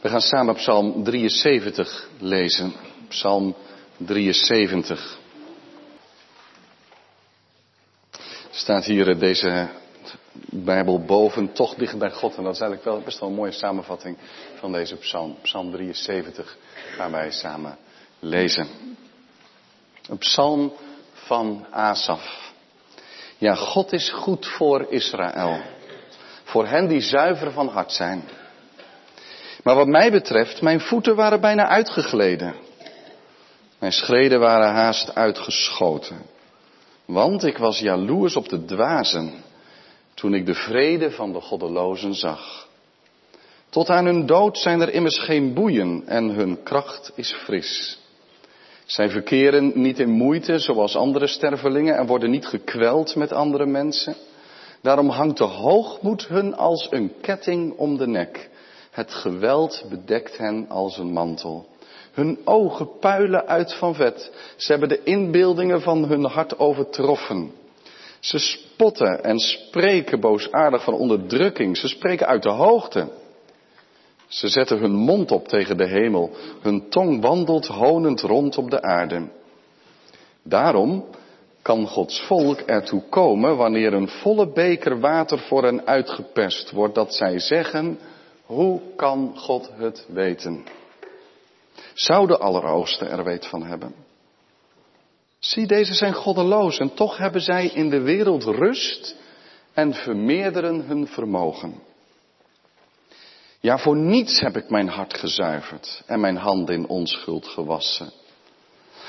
We gaan samen Psalm 73 lezen. Psalm 73. staat hier deze Bijbel boven, toch dicht bij God. En dat is eigenlijk wel best wel een mooie samenvatting van deze psalm. Psalm 73 gaan wij samen lezen. Een psalm van Asaf. Ja, God is goed voor Israël. Voor hen die zuiver van hart zijn. Maar wat mij betreft, mijn voeten waren bijna uitgegleden. Mijn schreden waren haast uitgeschoten. Want ik was jaloers op de dwazen toen ik de vrede van de goddelozen zag. Tot aan hun dood zijn er immers geen boeien en hun kracht is fris. Zij verkeren niet in moeite zoals andere stervelingen en worden niet gekweld met andere mensen. Daarom hangt de hoogmoed hun als een ketting om de nek. Het geweld bedekt hen als een mantel. Hun ogen puilen uit van vet. Ze hebben de inbeeldingen van hun hart overtroffen. Ze spotten en spreken boosaardig van onderdrukking. Ze spreken uit de hoogte. Ze zetten hun mond op tegen de hemel. Hun tong wandelt honend rond op de aarde. Daarom kan Gods volk ertoe komen wanneer een volle beker water voor hen uitgeperst wordt, dat zij zeggen, hoe kan God het weten? Zou de Allerhoogste er weet van hebben? Zie, deze zijn goddeloos en toch hebben zij in de wereld rust en vermeerderen hun vermogen. Ja, voor niets heb ik mijn hart gezuiverd en mijn handen in onschuld gewassen.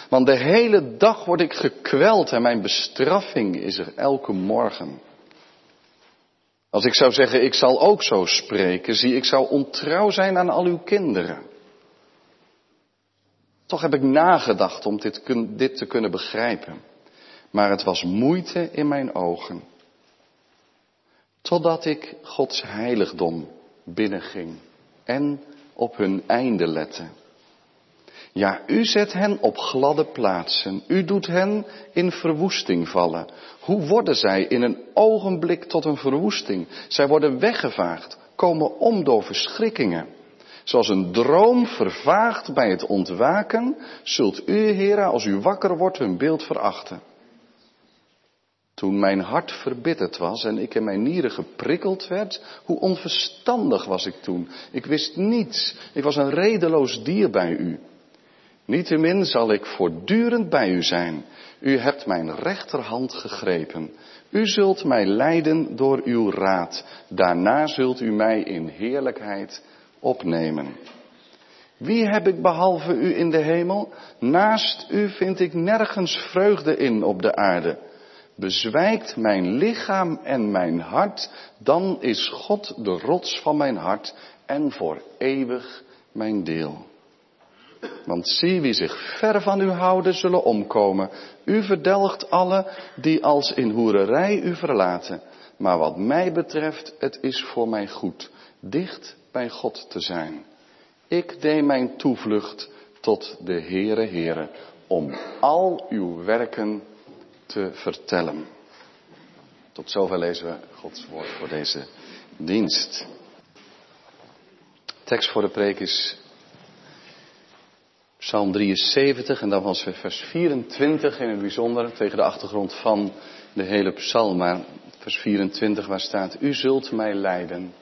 Want de hele dag word ik gekweld en mijn bestraffing is er elke morgen. Als ik zou zeggen, ik zal ook zo spreken, zie, ik zou ontrouw zijn aan al uw kinderen. Toch heb ik nagedacht om dit, dit te kunnen begrijpen. Maar het was moeite in mijn ogen. Totdat ik Gods heiligdom binnenging en op hun einde lette. Ja, u zet hen op gladde plaatsen. U doet hen in verwoesting vallen. Hoe worden zij in een ogenblik tot een verwoesting? Zij worden weggevaagd, komen om door verschrikkingen. Zoals een droom vervaagt bij het ontwaken, zult u, heren, als u wakker wordt, hun beeld verachten. Toen mijn hart verbitterd was en ik in mijn nieren geprikkeld werd, hoe onverstandig was ik toen. Ik wist niets. Ik was een redeloos dier bij u. Niettemin zal ik voortdurend bij u zijn. U hebt mijn rechterhand gegrepen. U zult mij leiden door uw raad. Daarna zult u mij in heerlijkheid opnemen. Wie heb ik behalve u in de hemel? Naast u vind ik nergens vreugde in op de aarde. Bezwijkt mijn lichaam en mijn hart, dan is God de rots van mijn hart en voor eeuwig mijn deel. Want zie wie zich ver van u houden zullen omkomen. U verdelgt alle die als in hoererij u verlaten. Maar wat mij betreft, het is voor mij goed, dicht bij God te zijn. Ik neem mijn toevlucht tot de Heere Heere om al uw werken te vertellen. Tot zover lezen we Gods woord voor deze dienst. Tekst voor de preek is Psalm 73 en was vers 24 in het bijzonder tegen de achtergrond van de hele psalm. Maar vers 24 waar staat, U zult mij leiden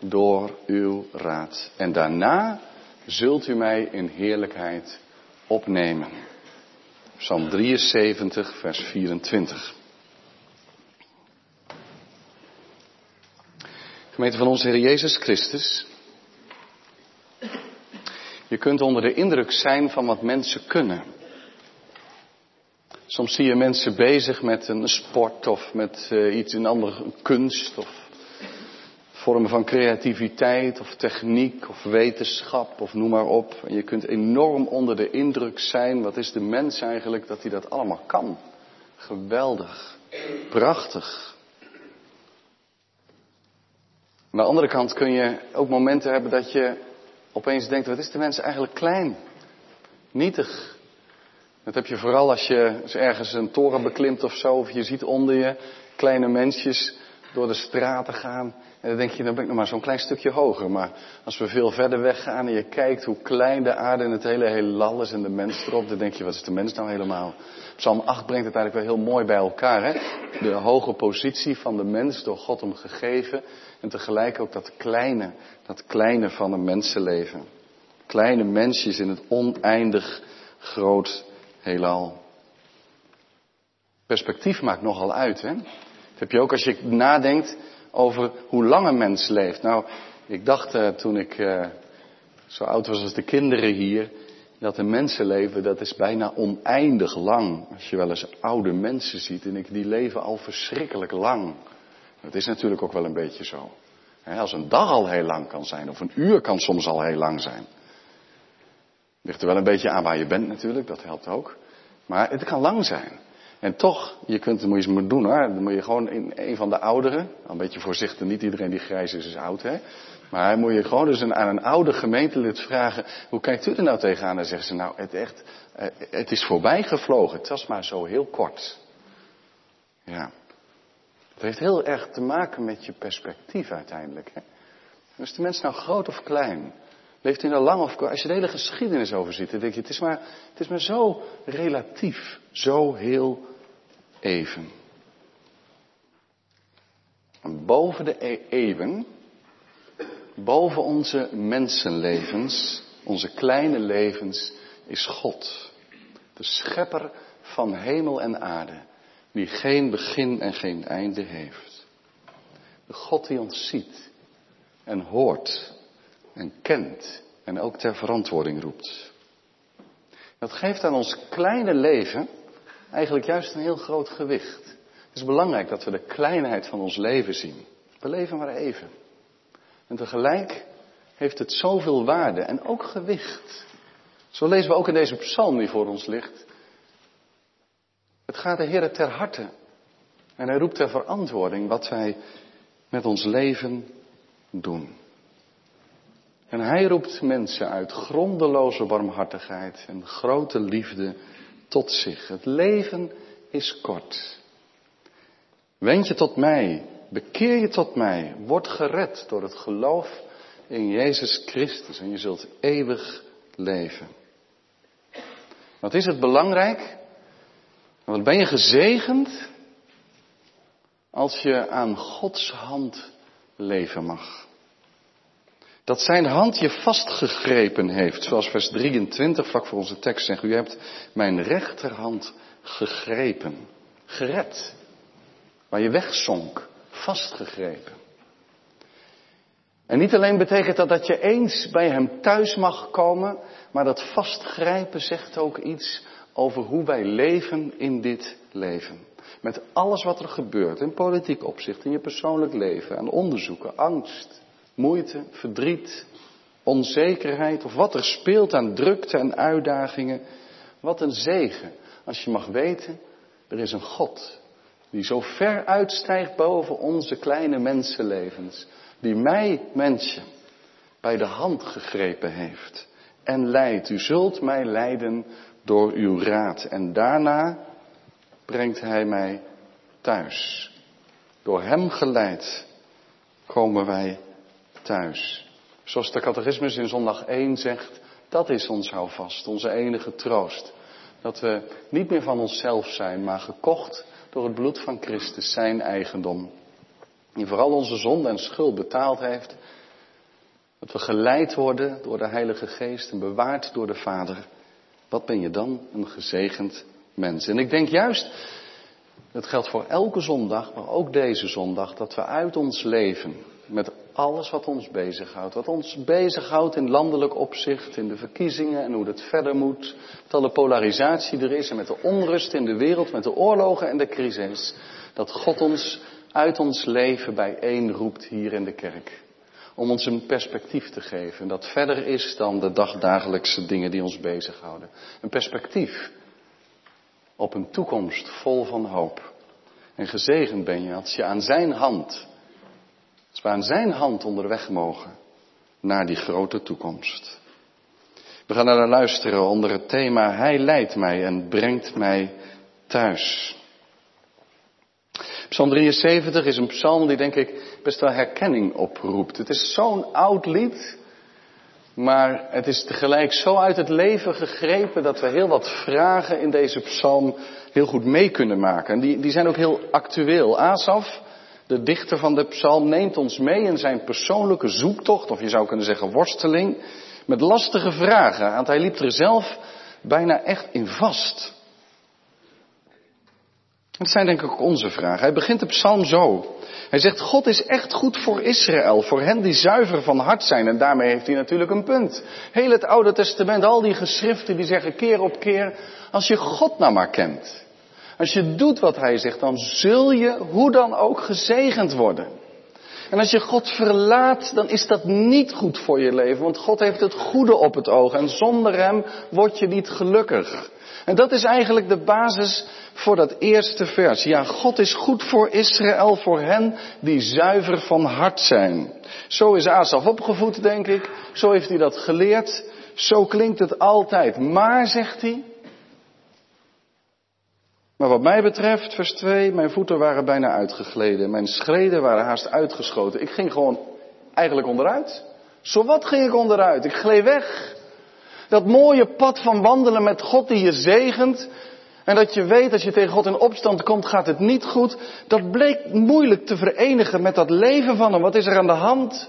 door uw raad. En daarna zult u mij in heerlijkheid opnemen. Psalm 73, vers 24. Gemeente van onze Heer Jezus Christus. Je kunt onder de indruk zijn van wat mensen kunnen. Soms zie je mensen bezig met een sport of met uh, iets in andere kunst of vormen van creativiteit of techniek of wetenschap of noem maar op. En je kunt enorm onder de indruk zijn, wat is de mens eigenlijk, dat hij dat allemaal kan. Geweldig, prachtig. Aan de andere kant kun je ook momenten hebben dat je opeens denkt, wat is de mens eigenlijk klein, nietig. Dat heb je vooral als je ergens een toren beklimt of zo, of je ziet onder je kleine mensjes door de straten gaan. En dan denk je, dan ben ik nog maar zo'n klein stukje hoger. Maar als we veel verder weggaan en je kijkt hoe klein de aarde en het hele heelal is en de mens erop, dan denk je, wat is de mens nou helemaal? Psalm 8 brengt het eigenlijk wel heel mooi bij elkaar. Hè? De hoge positie van de mens door God hem gegeven. En tegelijk ook dat kleine, dat kleine van een mensenleven. Kleine mensjes in het oneindig groot heelal. Perspectief maakt nogal uit, hè? Heb je ook als je nadenkt over hoe lang een mens leeft. Nou, ik dacht uh, toen ik uh, zo oud was als de kinderen hier, dat een mensenleven, dat is bijna oneindig lang. Als je wel eens oude mensen ziet, en ik, die leven al verschrikkelijk lang. Dat is natuurlijk ook wel een beetje zo. Als een dag al heel lang kan zijn, of een uur kan soms al heel lang zijn. Ligt er wel een beetje aan waar je bent natuurlijk, dat helpt ook. Maar het kan lang zijn. En toch, je kunt het moet je doen hoor. Dan moet je gewoon in een van de ouderen, een beetje voorzichtig, niet iedereen die grijs is, is oud hè. Maar moet je gewoon dus aan een oude gemeentelid vragen, hoe kijkt u er nou tegenaan? En zeggen ze, nou het echt, eh, het is voorbij gevlogen. Het was maar zo heel kort. Ja. Het heeft heel erg te maken met je perspectief uiteindelijk. Hè? Is de mens nou groot of klein? Leeft hij nou lang of kort? Als je de hele geschiedenis overziet, dan denk je, het is maar, het is maar zo relatief, zo heel even. En boven de eeuwen, boven onze mensenlevens, onze kleine levens, is God. De schepper van hemel en aarde, die geen begin en geen einde heeft. De God die ons ziet en hoort en kent en ook ter verantwoording roept. Dat geeft aan ons kleine leven eigenlijk juist een heel groot gewicht. Het is belangrijk dat we de kleinheid van ons leven zien. We leven maar even. En tegelijk heeft het zoveel waarde en ook gewicht. Zo lezen we ook in deze psalm die voor ons ligt. Het gaat de Heer ter harte. En hij roept ter verantwoording wat wij met ons leven doen. En hij roept mensen uit grondeloze barmhartigheid en grote liefde tot zich. Het leven is kort. Wend je tot mij, bekeer je tot mij, word gered door het geloof in Jezus Christus en je zult eeuwig leven. Wat is het belangrijk? Wat ben je gezegend als je aan Gods hand leven mag? Dat zijn hand je vastgegrepen heeft, zoals vers 23 vlak voor onze tekst zegt. U hebt mijn rechterhand gegrepen, gered, waar je wegzonk, vastgegrepen. En niet alleen betekent dat dat je eens bij hem thuis mag komen, maar dat vastgrijpen zegt ook iets over hoe wij leven in dit leven. Met alles wat er gebeurt, in politiek opzicht, in je persoonlijk leven, aan onderzoeken, angst, moeite, verdriet, onzekerheid of wat er speelt aan drukte en uitdagingen. Wat een zegen als je mag weten, er is een God die zo ver uitstijgt boven onze kleine mensenlevens, die mij, mensje, bij de hand gegrepen heeft en leidt. U zult mij leiden door uw raad en daarna brengt hij mij thuis. Door hem geleid komen wij thuis. Zoals de catechismus in zondag 1 zegt, dat is ons houvast, onze enige troost. Dat we niet meer van onszelf zijn, maar gekocht door het bloed van Christus, zijn eigendom. Die vooral onze zonde en schuld betaald heeft. Dat we geleid worden door de Heilige Geest en bewaard door de Vader. Wat ben je dan een gezegend mens? En ik denk juist, dat geldt voor elke zondag, maar ook deze zondag, dat we uit ons leven met alles wat ons bezighoudt. Wat ons bezighoudt in landelijk opzicht, in de verkiezingen en hoe het verder moet. Met alle polarisatie er is en met de onrust in de wereld, met de oorlogen en de crisis. Dat God ons uit ons leven bijeen roept hier in de kerk. Om ons een perspectief te geven dat verder is dan de dagdagelijkse dingen die ons bezighouden. Een perspectief op een toekomst vol van hoop. En gezegend ben je als je aan zijn hand als we aan zijn hand onderweg mogen naar die grote toekomst. We gaan naar luisteren onder het thema Hij leidt mij en brengt mij thuis. Psalm 73 is een psalm die denk ik best wel herkenning oproept. Het is zo'n oud lied, maar het is tegelijk zo uit het leven gegrepen dat we heel wat vragen in deze psalm heel goed mee kunnen maken. En die, die zijn ook heel actueel. Asaf, de dichter van de psalm, neemt ons mee in zijn persoonlijke zoektocht, of je zou kunnen zeggen worsteling, met lastige vragen. Want hij liep er zelf bijna echt in vast. Het zijn denk ik ook onze vragen. Hij begint de psalm zo. Hij zegt, God is echt goed voor Israël, voor hen die zuiver van hart zijn. En daarmee heeft hij natuurlijk een punt. Heel het Oude Testament, al die geschriften die zeggen keer op keer, als je God nou maar kent. Als je doet wat hij zegt, dan zul je hoe dan ook gezegend worden. En als je God verlaat, dan is dat niet goed voor je leven, want God heeft het goede op het oog en zonder Hem word je niet gelukkig. En dat is eigenlijk de basis voor dat eerste vers. Ja, God is goed voor Israël, voor hen die zuiver van hart zijn. Zo is Asaf opgevoed, denk ik. Zo heeft hij dat geleerd. Zo klinkt het altijd. Maar, zegt hij. Maar wat mij betreft, vers 2, mijn voeten waren bijna uitgegleden. Mijn schreden waren haast uitgeschoten. Ik ging gewoon eigenlijk onderuit. Zo wat ging ik onderuit? Ik gleed weg. Dat mooie pad van wandelen met God die je zegent. En dat je weet, als je tegen God in opstand komt, gaat het niet goed. Dat bleek moeilijk te verenigen met dat leven van hem. Wat is er aan de hand?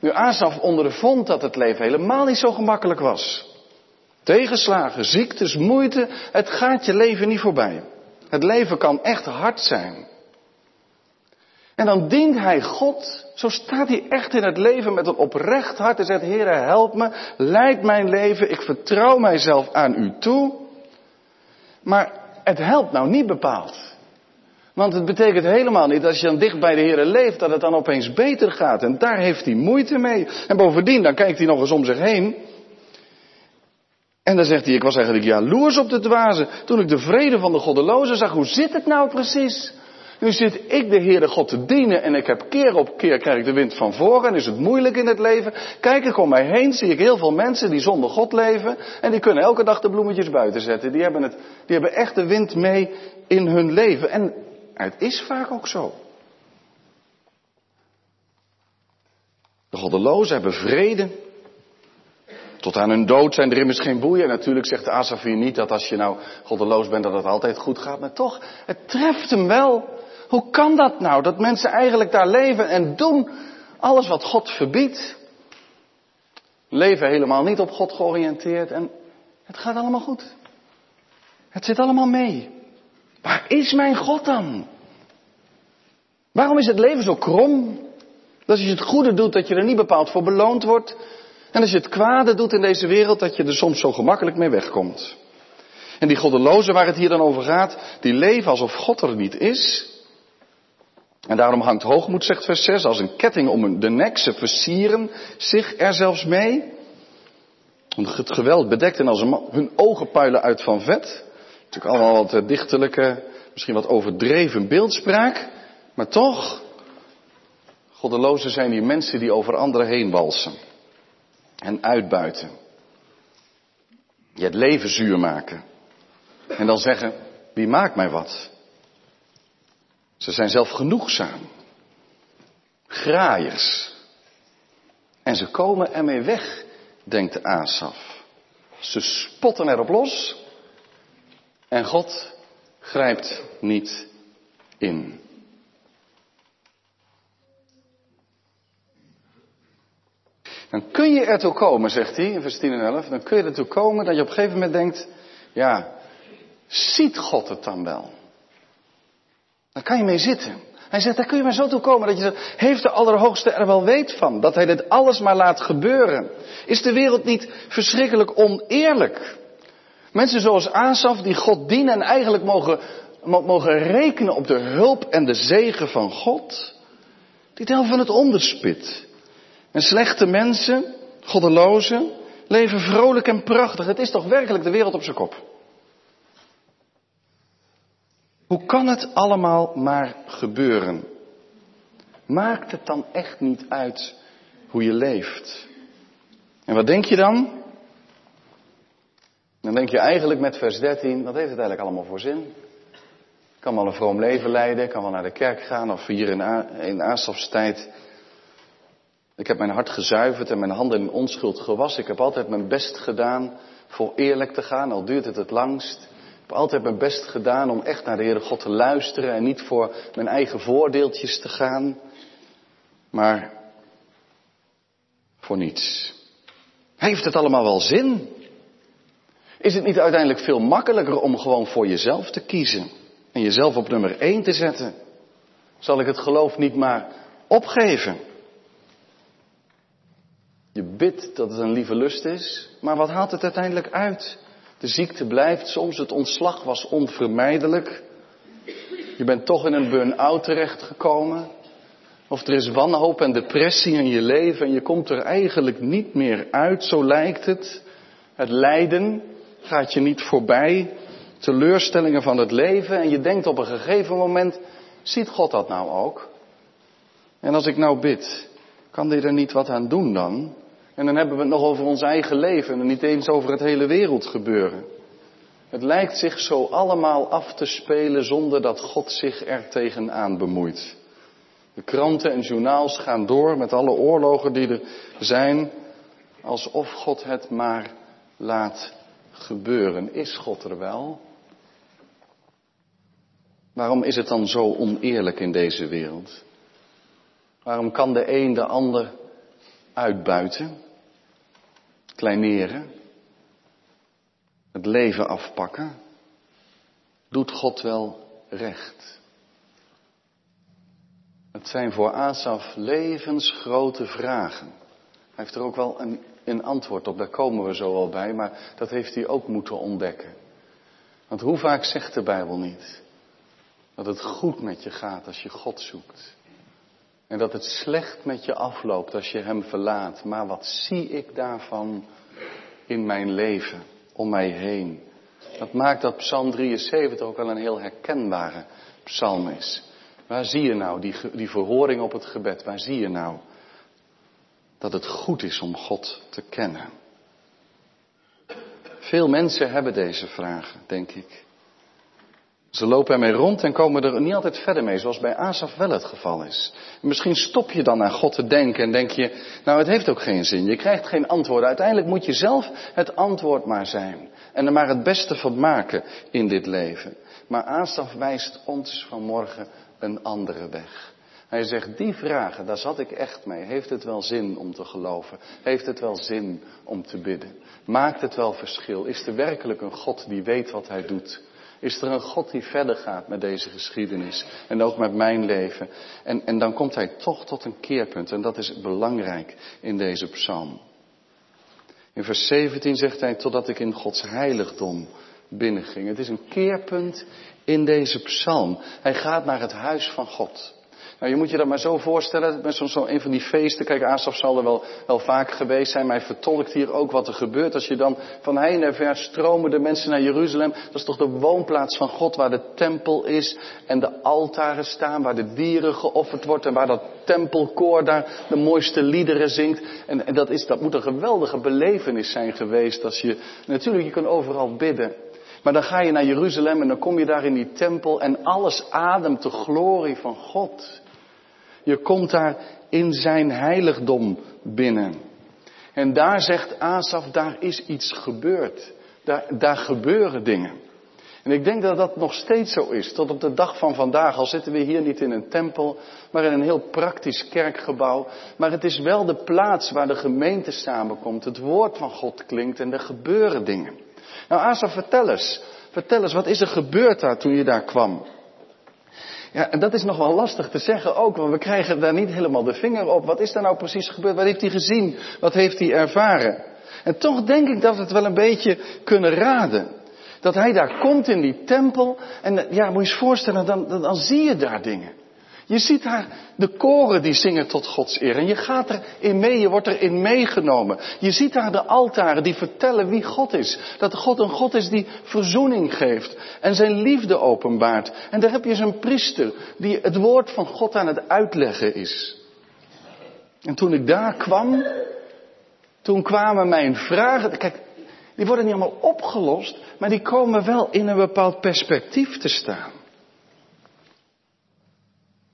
Nu Asaf ondervond dat het leven helemaal niet zo gemakkelijk was. Tegenslagen, ziektes, moeite, het gaat je leven niet voorbij. Het leven kan echt hard zijn. En dan dient hij God, zo staat hij echt in het leven met een oprecht hart en zegt, Heere help me, leid mijn leven, ik vertrouw mijzelf aan u toe. Maar het helpt nou niet bepaald. Want het betekent helemaal niet, als je dan dicht bij de Heer leeft, dat het dan opeens beter gaat. En daar heeft hij moeite mee. En bovendien, dan kijkt hij nog eens om zich heen. En dan zegt hij, ik was eigenlijk jaloers op de dwazen. Toen ik de vrede van de goddelozen zag, hoe zit het nou precies? Nu zit ik de Heere God te dienen en ik heb keer op keer krijg ik de wind van voren en is het moeilijk in het leven. Kijk ik om mij heen, zie ik heel veel mensen die zonder God leven en die kunnen elke dag de bloemetjes buiten zetten. Die hebben, het, die hebben echt de wind mee in hun leven. En het is vaak ook zo. De goddelozen hebben vrede. Tot aan hun dood zijn er immers geen boeien. En natuurlijk zegt Asaf hier niet dat als je nou goddeloos bent dat het altijd goed gaat. Maar toch, het treft hem wel. Hoe kan dat nou? Dat mensen eigenlijk daar leven en doen alles wat God verbiedt. Leven helemaal niet op God georiënteerd en het gaat allemaal goed. Het zit allemaal mee. Waar is mijn God dan? Waarom is het leven zo krom? Dat als je het goede doet, dat je er niet bepaald voor beloond wordt. En als je het kwade doet in deze wereld, dat je er soms zo gemakkelijk mee wegkomt. En die goddelozen waar het hier dan over gaat, die leven alsof God er niet is. En daarom hangt hoogmoed, zegt vers 6, als een ketting om de nek. Ze versieren zich er zelfs mee. Het geweld bedekt en als hun ogen puilen uit van vet. Natuurlijk allemaal wat eh, dichterlijke, misschien wat overdreven beeldspraak. Maar toch, goddelozen zijn die mensen die over anderen heen walsen. En uitbuiten. Je het leven zuur maken. En dan zeggen, wie maakt mij wat? Ze zijn zelf genoegzaam. Graaiers. En ze komen ermee weg, denkt Asaf. Ze spotten erop los. En God grijpt niet in. Dan kun je ertoe komen, zegt hij in vers 10 en 11. Dan kun je ertoe komen dat je op een gegeven moment denkt: ja, ziet God het dan wel? Daar kan je mee zitten. Hij zegt, daar kun je maar zo toe komen dat je zegt, heeft de Allerhoogste er wel weet van? Dat hij dit alles maar laat gebeuren? Is de wereld niet verschrikkelijk oneerlijk? Mensen zoals Asaf die God dienen en eigenlijk mogen, mogen rekenen op de hulp en de zegen van God. Die delven van het onderspit. En slechte mensen, goddelozen, leven vrolijk en prachtig. Het is toch werkelijk de wereld op zijn kop. Hoe kan het allemaal maar gebeuren? Maakt het dan echt niet uit hoe je leeft? En wat denk je dan? Dan denk je eigenlijk met vers 13, wat heeft het eigenlijk allemaal voor zin? Kan wel een vroom leven leiden, kan wel naar de kerk gaan of hier in, aanstapstijd. Ik heb mijn hart gezuiverd en mijn handen in onschuld gewassen. Ik heb altijd mijn best gedaan voor eerlijk te gaan, al duurt het het langst. Ik heb altijd mijn best gedaan om echt naar de Heere God te luisteren en niet voor mijn eigen voordeeltjes te gaan. Maar voor niets. Heeft het allemaal wel zin? Is het niet uiteindelijk veel makkelijker om gewoon voor jezelf te kiezen en jezelf op nummer 1 te zetten? Zal ik het geloof niet maar opgeven? Je bidt dat het een lieve lust is, maar wat haalt het uiteindelijk uit? De ziekte blijft soms, het ontslag was onvermijdelijk. Je bent toch in een burn-out terechtgekomen. Of er is wanhoop en depressie in je leven en je komt er eigenlijk niet meer uit, zo lijkt het. Het lijden gaat je niet voorbij. Teleurstellingen van het leven en je denkt op een gegeven moment, ziet God dat nou ook? En als ik nou bid, kan hij er niet wat aan doen dan? En dan hebben we het nog over ons eigen leven en niet eens over het hele wereldgebeuren. Het lijkt zich zo allemaal af te spelen zonder dat God zich er tegenaan bemoeit. De kranten en journaals gaan door met alle oorlogen die er zijn, alsof God het maar laat gebeuren. Is God er wel? Waarom is het dan zo oneerlijk in deze wereld? Waarom kan de een de ander uitbuiten, kleineren, het leven afpakken? Doet God wel recht? Het zijn voor Asaf levensgrote vragen. Hij heeft er ook wel een, een antwoord op, daar komen we zo wel bij, maar dat heeft hij ook moeten ontdekken. Want hoe vaak zegt de Bijbel niet dat het goed met je gaat als je God zoekt? En dat het slecht met je afloopt als je Hem verlaat. Maar wat zie ik daarvan in mijn leven, om mij heen? Dat maakt dat Psalm 73 ook wel een heel herkenbare psalm is. Waar zie je nou die, die verhoring op het gebed? Waar zie je nou dat het goed is om God te kennen? Veel mensen hebben deze vragen, denk ik. Ze lopen ermee rond en komen er niet altijd verder mee, zoals bij Asaf wel het geval is. misschien stop je dan aan God te denken en denk je, nou het heeft ook geen zin, je krijgt geen antwoorden. Uiteindelijk moet je zelf het antwoord maar zijn en er maar het beste van maken in dit leven. Maar Asaf wijst ons vanmorgen een andere weg. Hij zegt, die vragen, daar zat ik echt mee. Heeft het wel zin om te geloven? Heeft het wel zin om te bidden? Maakt het wel verschil? Is er werkelijk een God die weet wat hij doet? Is er een God die verder gaat met deze geschiedenis en ook met mijn leven? En, en dan komt hij toch tot een keerpunt en dat is belangrijk in deze psalm. In vers 17 zegt hij, totdat ik in Gods heiligdom binnenging. Het is een keerpunt in deze psalm. Hij gaat naar het huis van God. Nou, je moet je dat maar zo voorstellen, met zo'n zo een van die feesten. Kijk, Asaf zal er wel, wel vaak geweest zijn, maar hij vertolkt hier ook wat er gebeurt. Als je dan van heen en stromen de mensen naar Jeruzalem. Dat is toch de woonplaats van God, waar de tempel is en de altaren staan, waar de dieren geofferd wordt en waar dat tempelkoor daar de mooiste liederen zingt. En, en dat, is, dat moet een geweldige belevenis zijn geweest. Als je, natuurlijk, je kunt overal bidden. Maar dan ga je naar Jeruzalem en dan kom je daar in die tempel en alles ademt de glorie van God. Je komt daar in zijn heiligdom binnen. En daar zegt Asaf, daar is iets gebeurd. Daar, daar gebeuren dingen. En ik denk dat dat nog steeds zo is, tot op de dag van vandaag. Al zitten we hier niet in een tempel, maar in een heel praktisch kerkgebouw. Maar het is wel de plaats waar de gemeente samenkomt, het woord van God klinkt en er gebeuren dingen. Nou Asaf, vertel eens. Vertel eens, wat is er gebeurd daar toen je daar kwam? Ja, en dat is nog wel lastig te zeggen ook, want we krijgen daar niet helemaal de vinger op. Wat is er nou precies gebeurd? Wat heeft hij gezien? Wat heeft hij ervaren? En toch denk ik dat we het wel een beetje kunnen raden. Dat hij daar komt in die tempel en ja, moet je eens voorstellen, dan, dan, dan zie je daar dingen. Je ziet daar de koren die zingen tot Gods eer. En je gaat erin mee, je wordt erin meegenomen. Je ziet daar de altaren die vertellen wie God is. Dat God een God is die verzoening geeft en zijn liefde openbaart. En daar heb je zijn priester die het woord van God aan het uitleggen is. En toen ik daar kwam, toen kwamen mijn vragen. Kijk, die worden niet allemaal opgelost, maar die komen wel in een bepaald perspectief te staan.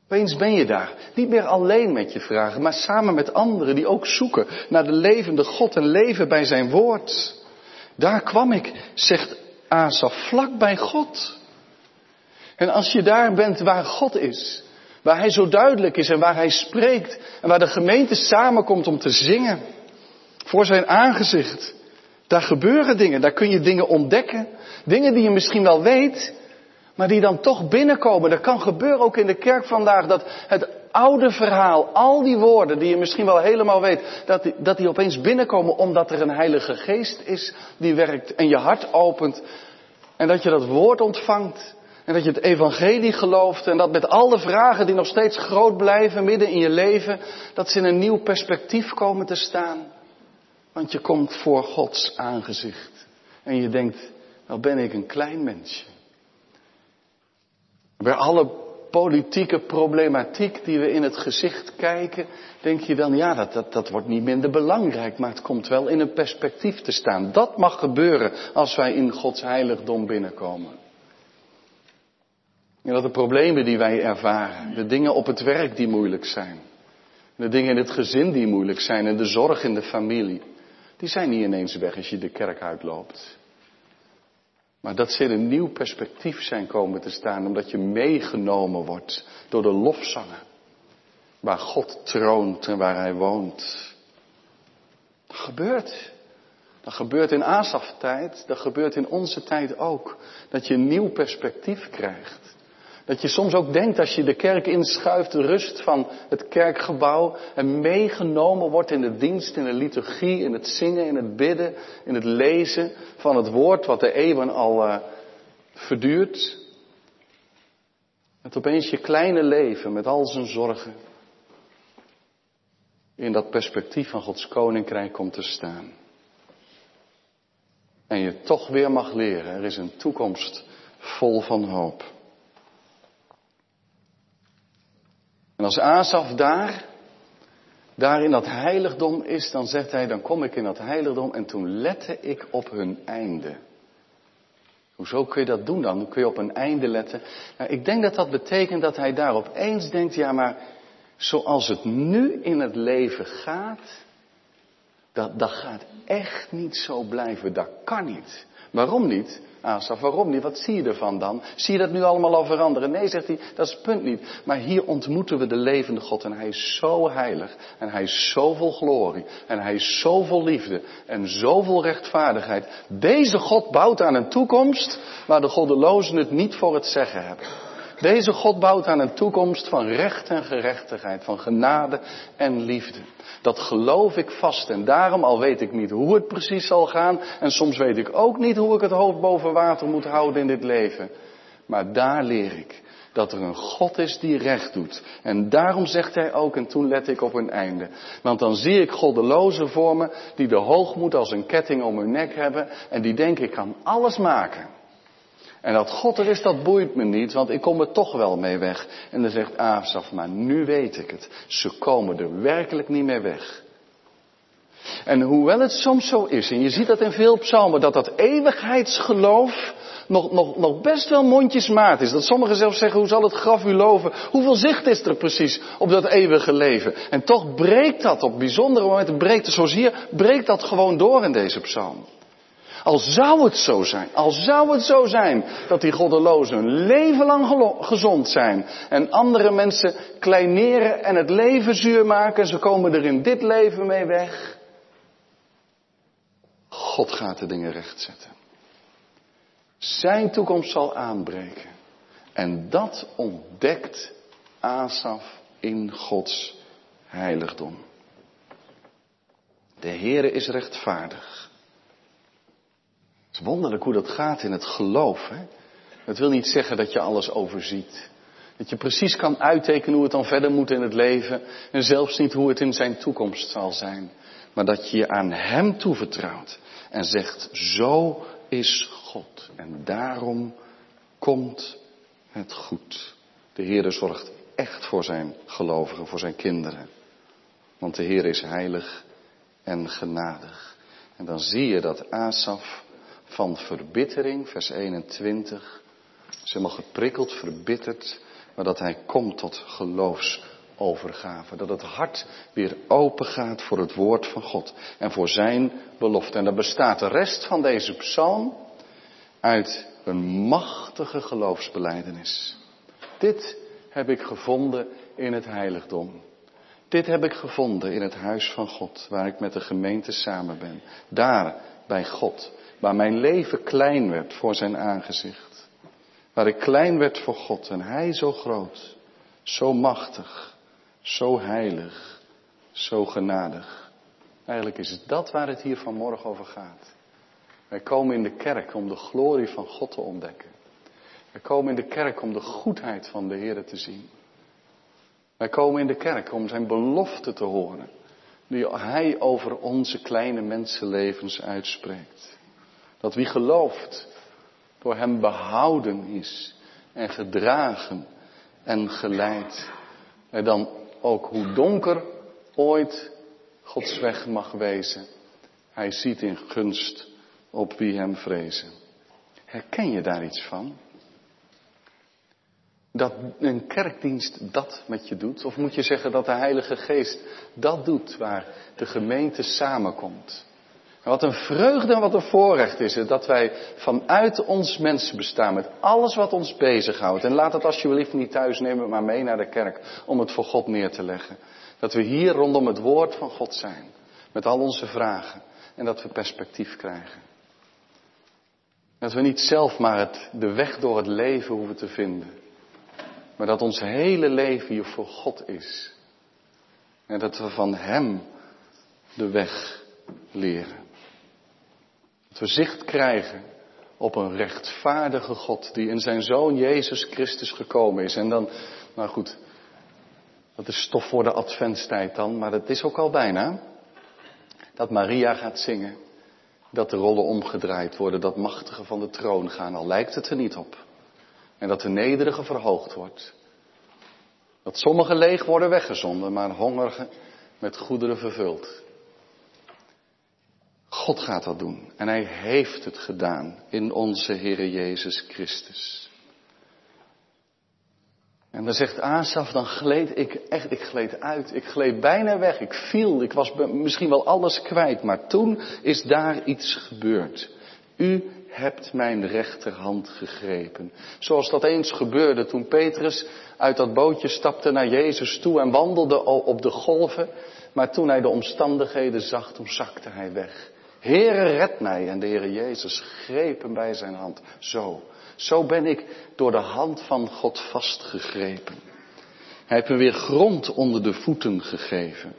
Opeens ben je daar. Niet meer alleen met je vragen, maar samen met anderen die ook zoeken naar de levende God en leven bij zijn woord. Daar kwam ik, zegt Asaf, vlak bij God. En als je daar bent waar God is, waar Hij zo duidelijk is en waar Hij spreekt en waar de gemeente samenkomt om te zingen voor Zijn aangezicht, daar gebeuren dingen, daar kun je dingen ontdekken, dingen die je misschien wel weet, maar die dan toch binnenkomen. Dat kan gebeuren ook in de kerk vandaag, dat het oude verhaal, al die woorden die je misschien wel helemaal weet, dat die, dat die opeens binnenkomen omdat er een heilige geest is die werkt en je hart opent. En dat je dat woord ontvangt. En dat je het evangelie gelooft en dat met alle vragen die nog steeds groot blijven midden in je leven, dat ze in een nieuw perspectief komen te staan. Want je komt voor Gods aangezicht. En je denkt, nou ben ik een klein mensje. Bij alle politieke problematiek die we in het gezicht kijken, denk je dan, ja, dat, dat, dat wordt niet minder belangrijk, maar het komt wel in een perspectief te staan. Dat mag gebeuren als wij in Gods heiligdom binnenkomen. En dat de problemen die wij ervaren, de dingen op het werk die moeilijk zijn, de dingen in het gezin die moeilijk zijn en de zorg in de familie, die zijn niet ineens weg als je de kerk uitloopt. Maar dat ze in een nieuw perspectief zijn komen te staan, omdat je meegenomen wordt door de lofzangen. Waar God troont en waar Hij woont. Dat gebeurt. Dat gebeurt in Asaf tijd, dat gebeurt in onze tijd ook. Dat je een nieuw perspectief krijgt. Dat je soms ook denkt als je de kerk inschuift, de rust van het kerkgebouw en meegenomen wordt in de dienst, in de liturgie, in het zingen, in het bidden, in het lezen van het woord wat de eeuwen al uh, verduurt. Dat opeens je kleine leven met al zijn zorgen in dat perspectief van Gods koninkrijk komt te staan. En je toch weer mag leren, er is een toekomst vol van hoop. En als Asaf daar, daar in dat heiligdom is, dan zegt hij, dan kom ik in dat heiligdom en toen lette ik op hun einde. Hoezo kun je dat doen dan? Kun je op een einde letten? Nou, ik denk dat dat betekent dat hij daar opeens denkt, ja maar zoals het nu in het leven gaat, dat, dat gaat echt niet zo blijven. Dat kan niet. Waarom niet? Asaf, waarom niet? Wat zie je ervan dan? Zie je dat nu allemaal al veranderen? Nee, zegt hij, dat is het punt niet. Maar hier ontmoeten we de levende God en hij is zo heilig en hij is zoveel glorie en hij is zoveel liefde en zoveel rechtvaardigheid. Deze God bouwt aan een toekomst waar de goddelozen het niet voor het zeggen hebben. Deze God bouwt aan een toekomst van recht en gerechtigheid, van genade en liefde. Dat geloof ik vast en daarom, al weet ik niet hoe het precies zal gaan en soms weet ik ook niet hoe ik het hoofd boven water moet houden in dit leven. Maar daar leer ik dat er een God is die recht doet. En daarom zegt hij ook, en toen let ik op een einde. Want dan zie ik goddelozen voor me die de hoogmoed als een ketting om hun nek hebben en die denken ik kan alles maken. En dat God er is, dat boeit me niet, want ik kom er toch wel mee weg. En dan zegt Asaf, maar nu weet ik het. Ze komen er werkelijk niet meer weg. En hoewel het soms zo is, en je ziet dat in veel psalmen, dat dat eeuwigheidsgeloof nog, nog, nog best wel mondjesmaat is. Dat sommigen zelfs zeggen, hoe zal het graf u loven? Hoeveel zicht is er precies op dat eeuwige leven? En toch breekt dat op bijzondere momenten, breekt zoals hier, breekt dat gewoon door in deze psalm. Al zou het zo zijn, al zou het zo zijn dat die goddelozen een leven lang gezond zijn en andere mensen kleineren en het leven zuur maken, ze komen er in dit leven mee weg. God gaat de dingen rechtzetten. Zijn toekomst zal aanbreken. En dat ontdekt Asaf in Gods heiligdom. De Heere is rechtvaardig. Het is wonderlijk hoe dat gaat in het geloof. Hè? Dat wil niet zeggen dat je alles overziet. Dat je precies kan uittekenen hoe het dan verder moet in het leven. En zelfs niet hoe het in zijn toekomst zal zijn. Maar dat je je aan Hem toevertrouwt. En zegt, zo is God. En daarom komt het goed. De Heer zorgt echt voor zijn gelovigen, voor zijn kinderen. Want de Heer is heilig en genadig. En dan zie je dat Asaf van verbittering, vers 21. Is helemaal geprikkeld, verbitterd. maar dat hij komt tot geloofsovergave. Dat het hart weer open gaat voor het woord van God en voor zijn belofte. En dan bestaat de rest van deze psalm uit een machtige geloofsbeleidenis. Dit heb ik gevonden in het heiligdom. Dit heb ik gevonden in het huis van God, waar ik met de gemeente samen ben. Daar, bij God, waar mijn leven klein werd voor zijn aangezicht. Waar ik klein werd voor God en Hij zo groot, zo machtig, zo heilig, zo genadig. Eigenlijk is het dat waar het hier vanmorgen over gaat. Wij komen in de kerk om de glorie van God te ontdekken. Wij komen in de kerk om de goedheid van de Heer te zien. Wij komen in de kerk om zijn belofte te horen, die hij over onze kleine mensenlevens uitspreekt. Dat wie gelooft, door hem behouden is en gedragen en geleid. En dan ook hoe donker ooit Gods weg mag wezen. Hij ziet in gunst op wie hem vrezen. Herken je daar iets van? Dat een kerkdienst dat met je doet? Of moet je zeggen dat de Heilige Geest dat doet waar de gemeente samenkomt? Wat een vreugde en wat een voorrecht is het dat wij vanuit ons mensen bestaan met alles wat ons bezighoudt. En laat het alsjeblieft niet thuis nemen, maar mee naar de kerk om het voor God neer te leggen. Dat we hier rondom het woord van God zijn. Met al onze vragen. En dat we perspectief krijgen. Dat we niet zelf maar het, de weg door het leven hoeven te vinden. Maar dat ons hele leven hier voor God is. En dat we van Hem de weg leren. Dat we zicht krijgen op een rechtvaardige God die in zijn Zoon Jezus Christus gekomen is. En dan, nou goed, dat is stof voor de adventstijd dan, maar dat is ook al bijna. Dat Maria gaat zingen, dat de rollen omgedraaid worden, dat machtige van de troon gaan, al lijkt het er niet op. En dat de nederige verhoogd wordt. Dat sommige leeg worden weggezonden, maar hongerigen met goederen vervuld. God gaat dat doen. En hij heeft het gedaan in onze Heere Jezus Christus. En dan zegt Asaf, dan gleed ik echt, ik gleed uit. Ik gleed bijna weg. Ik viel. Ik was misschien wel alles kwijt. Maar toen is daar iets gebeurd. U hebt mijn rechterhand gegrepen. Zoals dat eens gebeurde toen Petrus uit dat bootje stapte naar Jezus toe en wandelde op de golven. Maar toen hij de omstandigheden zag, toen zakte hij weg. Heere, red mij. En de Heere Jezus greep hem bij zijn hand. Zo, zo ben ik door de hand van God vastgegrepen. Hij heeft me weer grond onder de voeten gegeven.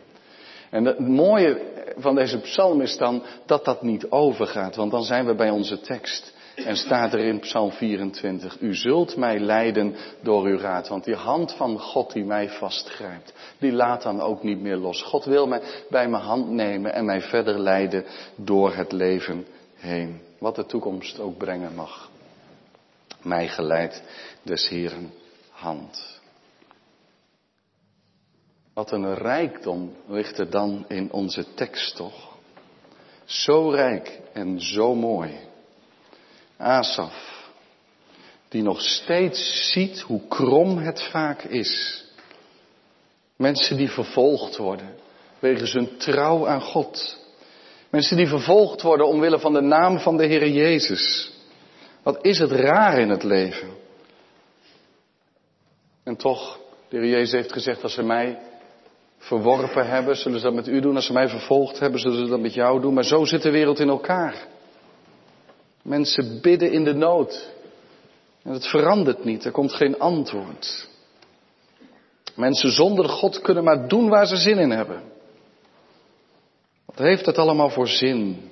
En het mooie van deze psalm is dan dat dat niet overgaat, want dan zijn we bij onze tekst. En staat er in Psalm 24, u zult mij leiden door uw raad. Want die hand van God die mij vastgrijpt, die laat dan ook niet meer los. God wil mij bij mijn hand nemen en mij verder leiden door het leven heen. Wat de toekomst ook brengen mag. Mij geleid des Heren hand. Wat een rijkdom ligt er dan in onze tekst toch? Zo rijk en zo mooi. Asaf, die nog steeds ziet hoe krom het vaak is. Mensen die vervolgd worden wegens hun trouw aan God. Mensen die vervolgd worden omwille van de naam van de Heer Jezus. Wat is het raar in het leven? En toch, de Heer Jezus heeft gezegd, als ze mij verworpen hebben, zullen ze dat met u doen. Als ze mij vervolgd hebben, zullen ze dat met jou doen. Maar zo zit de wereld in elkaar. Mensen bidden in de nood. En het verandert niet, er komt geen antwoord. Mensen zonder God kunnen maar doen waar ze zin in hebben. Wat heeft het allemaal voor zin?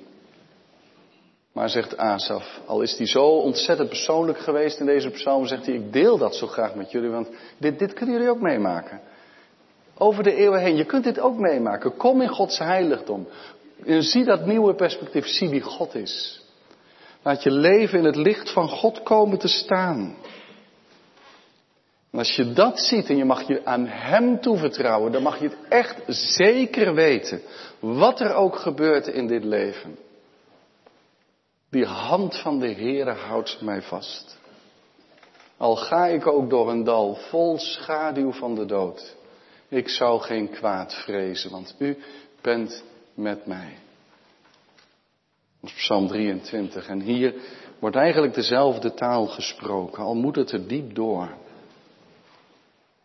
Maar zegt Asaf, al is hij zo ontzettend persoonlijk geweest in deze psalm, zegt hij, ik deel dat zo graag met jullie, want dit, dit kunnen jullie ook meemaken. Over de eeuwen heen, je kunt dit ook meemaken. Kom in Gods heiligdom. En zie dat nieuwe perspectief, zie wie God is. Laat je leven in het licht van God komen te staan. En als je dat ziet en je mag je aan Hem toevertrouwen, dan mag je het echt zeker weten. Wat er ook gebeurt in dit leven. Die hand van de Heere houdt mij vast. Al ga ik ook door een dal vol schaduw van de dood. Ik zou geen kwaad vrezen, want u bent met mij. Psalm 23. En hier wordt eigenlijk dezelfde taal gesproken, al moet het er diep door.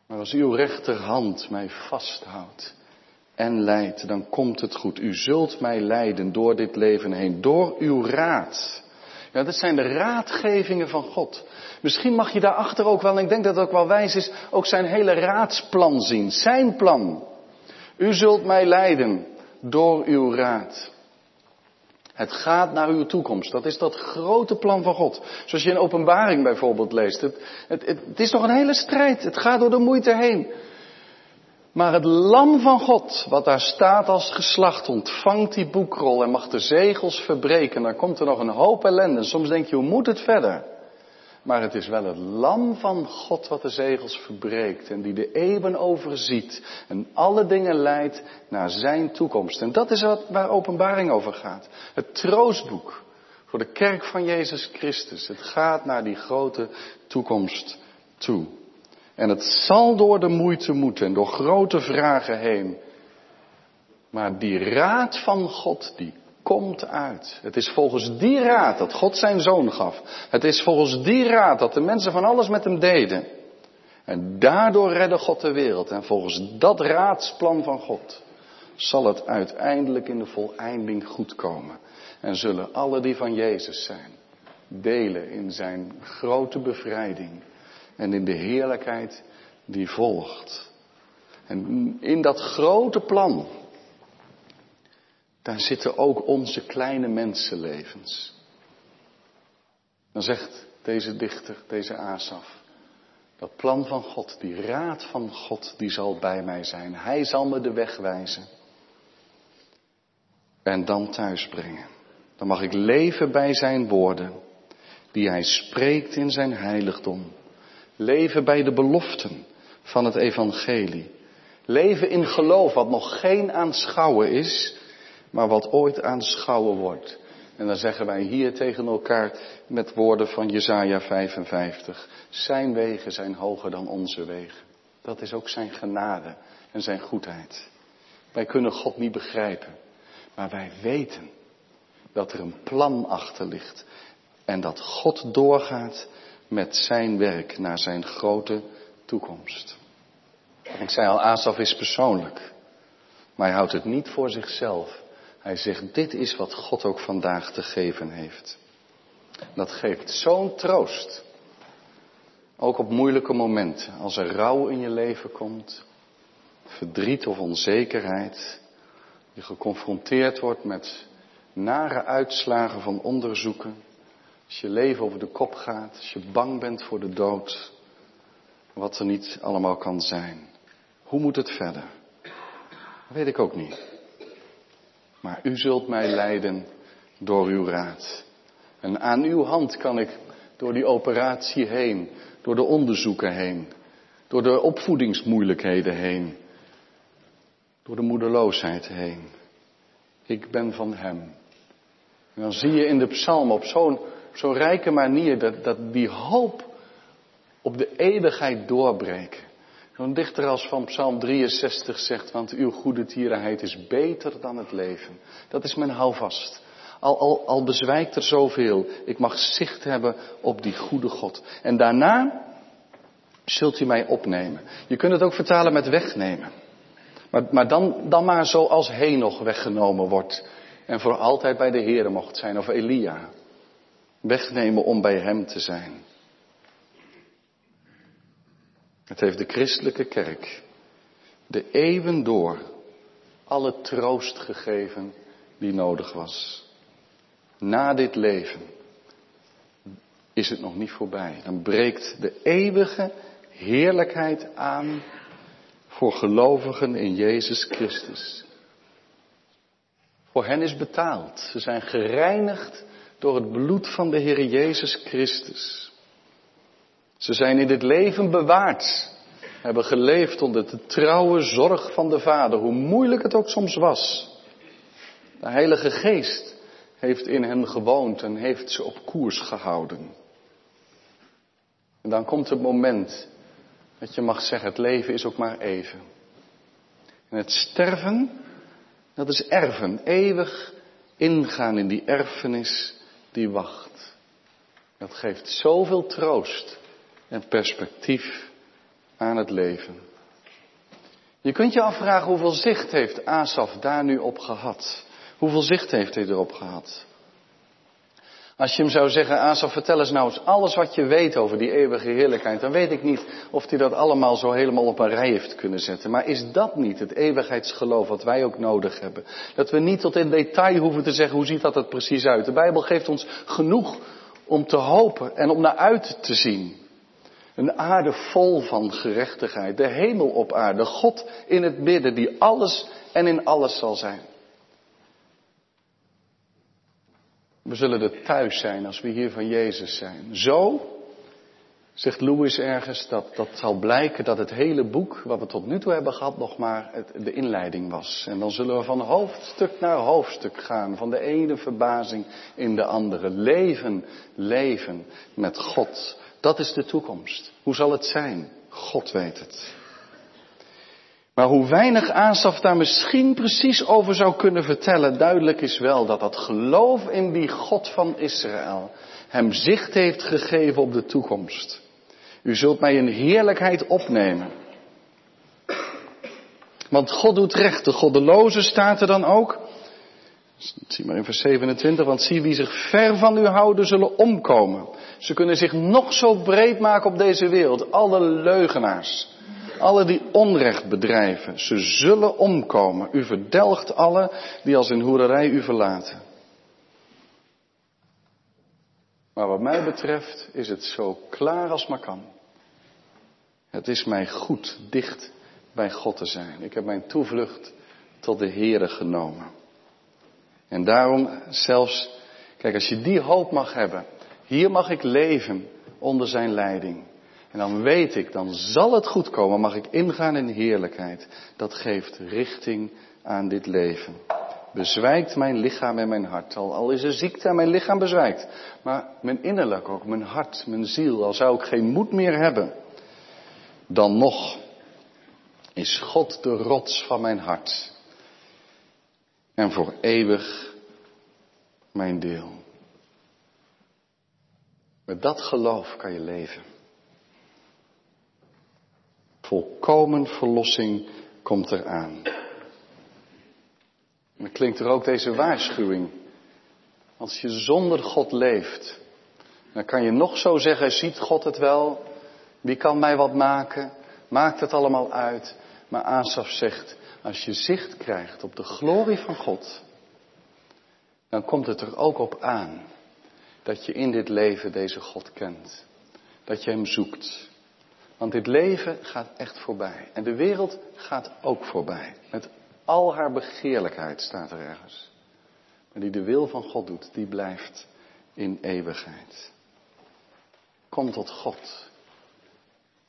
Maar als uw rechterhand mij vasthoudt en leidt, dan komt het goed. U zult mij leiden door dit leven heen, door uw raad. Ja, dat zijn de raadgevingen van God. Misschien mag je daarachter ook wel, en ik denk dat het ook wel wijs is, ook zijn hele raadsplan zien. Zijn plan. U zult mij leiden door uw raad. Het gaat naar uw toekomst. Dat is dat grote plan van God. Zoals je in openbaring bijvoorbeeld leest. Het, het, is nog een hele strijd. Het gaat door de moeite heen. Maar het lam van God, wat daar staat als geslacht, ontvangt die boekrol en mag de zegels verbreken. Dan komt er nog een hoop ellende. Soms denk je, hoe moet het verder? Maar het is wel het lam van God wat de zegels verbreekt en die de eeuwen overziet en alle dingen leidt naar zijn toekomst. En dat is wat, waar openbaring over gaat. Het troostboek voor de kerk van Jezus Christus. Het gaat naar die grote toekomst toe. En het zal door de moeite moeten en door grote vragen heen. Maar die raad van God, die komt uit. Het is volgens die raad dat God zijn zoon gaf. Het is volgens die raad dat de mensen van alles met hem deden. En daardoor redde God de wereld. En volgens dat raadsplan van God zal het uiteindelijk in de voleinding goed komen. En zullen alle die van Jezus zijn delen in zijn grote bevrijding en in de heerlijkheid die volgt. En in dat grote plan daar zitten ook onze kleine mensenlevens. Dan zegt deze dichter, deze Asaf, dat plan van God, die raad van God, die zal bij mij zijn. Hij zal me de weg wijzen. En dan thuisbrengen. Dan mag ik leven bij zijn woorden, die hij spreekt in zijn heiligdom. Leven bij de beloften van het evangelie. Leven in geloof, wat nog geen aanschouwen is, maar wat ooit aanschouwen wordt. En dan zeggen wij hier tegen elkaar met woorden van Jesaja 55. Zijn wegen zijn hoger dan onze wegen. Dat is ook zijn genade en zijn goedheid. Wij kunnen God niet begrijpen, maar wij weten dat er een plan achter ligt. En dat God doorgaat met zijn werk naar zijn grote toekomst. Ik zei al, Asaf is persoonlijk. Maar hij houdt het niet voor zichzelf. Hij zegt, dit is wat God ook vandaag te geven heeft. Dat geeft zo'n troost. Ook op moeilijke momenten, als er rouw in je leven komt, verdriet of onzekerheid, je geconfronteerd wordt met nare uitslagen van onderzoeken, als je leven over de kop gaat, als je bang bent voor de dood, wat er niet allemaal kan zijn. Hoe moet het verder? Dat weet ik ook niet. Maar u zult mij leiden door uw raad. En aan uw hand kan ik door die operatie heen, door de onderzoeken heen, door de opvoedingsmoeilijkheden heen, door de moedeloosheid heen. Ik ben van Hem. En dan zie je in de psalm op zo'n zo'n rijke manier dat, dat die hoop op de eeuwigheid doorbreken. Zo'n dichter als van Psalm 63 zegt, want uw goede tierenheid is beter dan het leven. Dat is mijn houvast. Al, al, al bezwijkt er zoveel, ik mag zicht hebben op die goede God. En daarna zult u mij opnemen. Je kunt het ook vertalen met wegnemen. Maar, maar dan, dan maar zoals Henoch weggenomen wordt. En voor altijd bij de Heer mocht zijn, of Elia. Wegnemen om bij Hem te zijn. Het heeft de christelijke kerk de eeuwen door alle troost gegeven die nodig was. Na dit leven is het nog niet voorbij. Dan breekt de eeuwige heerlijkheid aan voor gelovigen in Jezus Christus. Voor hen is betaald. Ze zijn gereinigd door het bloed van de Heer Jezus Christus. Ze zijn in dit leven bewaard. Hebben geleefd onder de trouwe zorg van de Vader, hoe moeilijk het ook soms was. De Heilige Geest heeft in hen gewoond en heeft ze op koers gehouden. En dan komt het moment dat je mag zeggen, het leven is ook maar even. En het sterven, dat is erven, eeuwig ingaan in die erfenis die wacht. Dat geeft zoveel troost en perspectief aan het leven. Je kunt je afvragen hoeveel zicht heeft Asaf daar nu op gehad? Hoeveel zicht heeft hij erop gehad? Als je hem zou zeggen, Asaf, vertel eens nou eens alles wat je weet over die eeuwige heerlijkheid, dan weet ik niet of hij dat allemaal zo helemaal op een rij heeft kunnen zetten. Maar is dat niet het eeuwigheidsgeloof wat wij ook nodig hebben? Dat we niet tot in detail hoeven te zeggen, hoe ziet dat er precies uit? De Bijbel geeft ons genoeg om te hopen en om naar uit te zien. Een aarde vol van gerechtigheid, de hemel op aarde, God in het midden die alles en in alles zal zijn. We zullen er thuis zijn als we hier van Jezus zijn. Zo, zegt Louis ergens, dat, dat zal blijken dat het hele boek wat we tot nu toe hebben gehad nog maar het, de inleiding was. En dan zullen we van hoofdstuk naar hoofdstuk gaan, van de ene verbazing in de andere. Leven, leven met God. Dat is de toekomst. Hoe zal het zijn? God weet het. Maar hoe weinig Asaf daar misschien precies over zou kunnen vertellen, duidelijk is wel dat dat geloof in die God van Israël hem zicht heeft gegeven op de toekomst. U zult mij in heerlijkheid opnemen. Want God doet recht, de goddeloze staat er dan ook. Zie maar in vers 27, want zie wie zich ver van u houden zullen omkomen. Ze kunnen zich nog zo breed maken op deze wereld, alle leugenaars. Alle die onrecht bedrijven, ze zullen omkomen. U verdelgt alle die als in hoererij u verlaten. Maar wat mij betreft is het zo klaar als maar kan. Het is mij goed dicht bij God te zijn. Ik heb mijn toevlucht tot de Heere genomen. En daarom zelfs, kijk, als je die hoop mag hebben, hier mag ik leven onder zijn leiding. En dan weet ik, dan zal het goed komen, mag ik ingaan in heerlijkheid. Dat geeft richting aan dit leven. Bezwijkt mijn lichaam en mijn hart. Al, al is er ziekte en mijn lichaam bezwijkt. Maar mijn innerlijk ook, mijn hart, mijn ziel, al zou ik geen moed meer hebben. Dan nog is God de rots van mijn hart. En voor eeuwig mijn deel. Met dat geloof kan je leven. Volkomen verlossing komt eraan. En dan klinkt er ook deze waarschuwing. Als je zonder God leeft, dan kan je nog zo zeggen, ziet God het wel? Wie kan mij wat maken? Maakt het allemaal uit? Maar Asaf zegt, als je zicht krijgt op de glorie van God, dan komt het er ook op aan dat je in dit leven deze God kent. Dat je Hem zoekt. Want dit leven gaat echt voorbij. En de wereld gaat ook voorbij. Met al haar begeerlijkheid staat er ergens. Maar die de wil van God doet, die blijft in eeuwigheid. Kom tot God.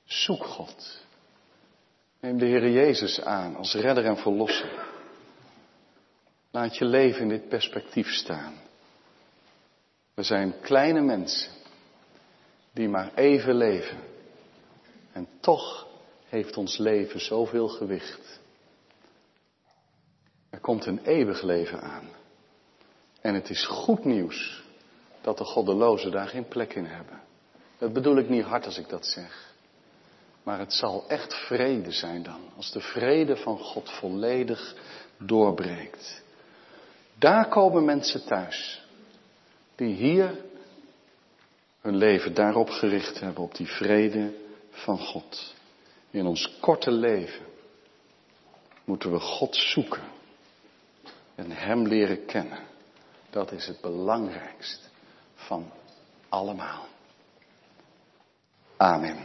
Zoek God. Neem de Heer Jezus aan als redder en verlosser. Laat je leven in dit perspectief staan. We zijn kleine mensen die maar even leven. En toch heeft ons leven zoveel gewicht. Er komt een eeuwig leven aan. En het is goed nieuws dat de goddelozen daar geen plek in hebben. Dat bedoel ik niet hard als ik dat zeg. Maar het zal echt vrede zijn dan, als de vrede van God volledig doorbreekt. Daar komen mensen thuis, die hier hun leven daarop gericht hebben, op die vrede van God. In ons korte leven moeten we God zoeken en Hem leren kennen. Dat is het belangrijkste van allemaal. Amen.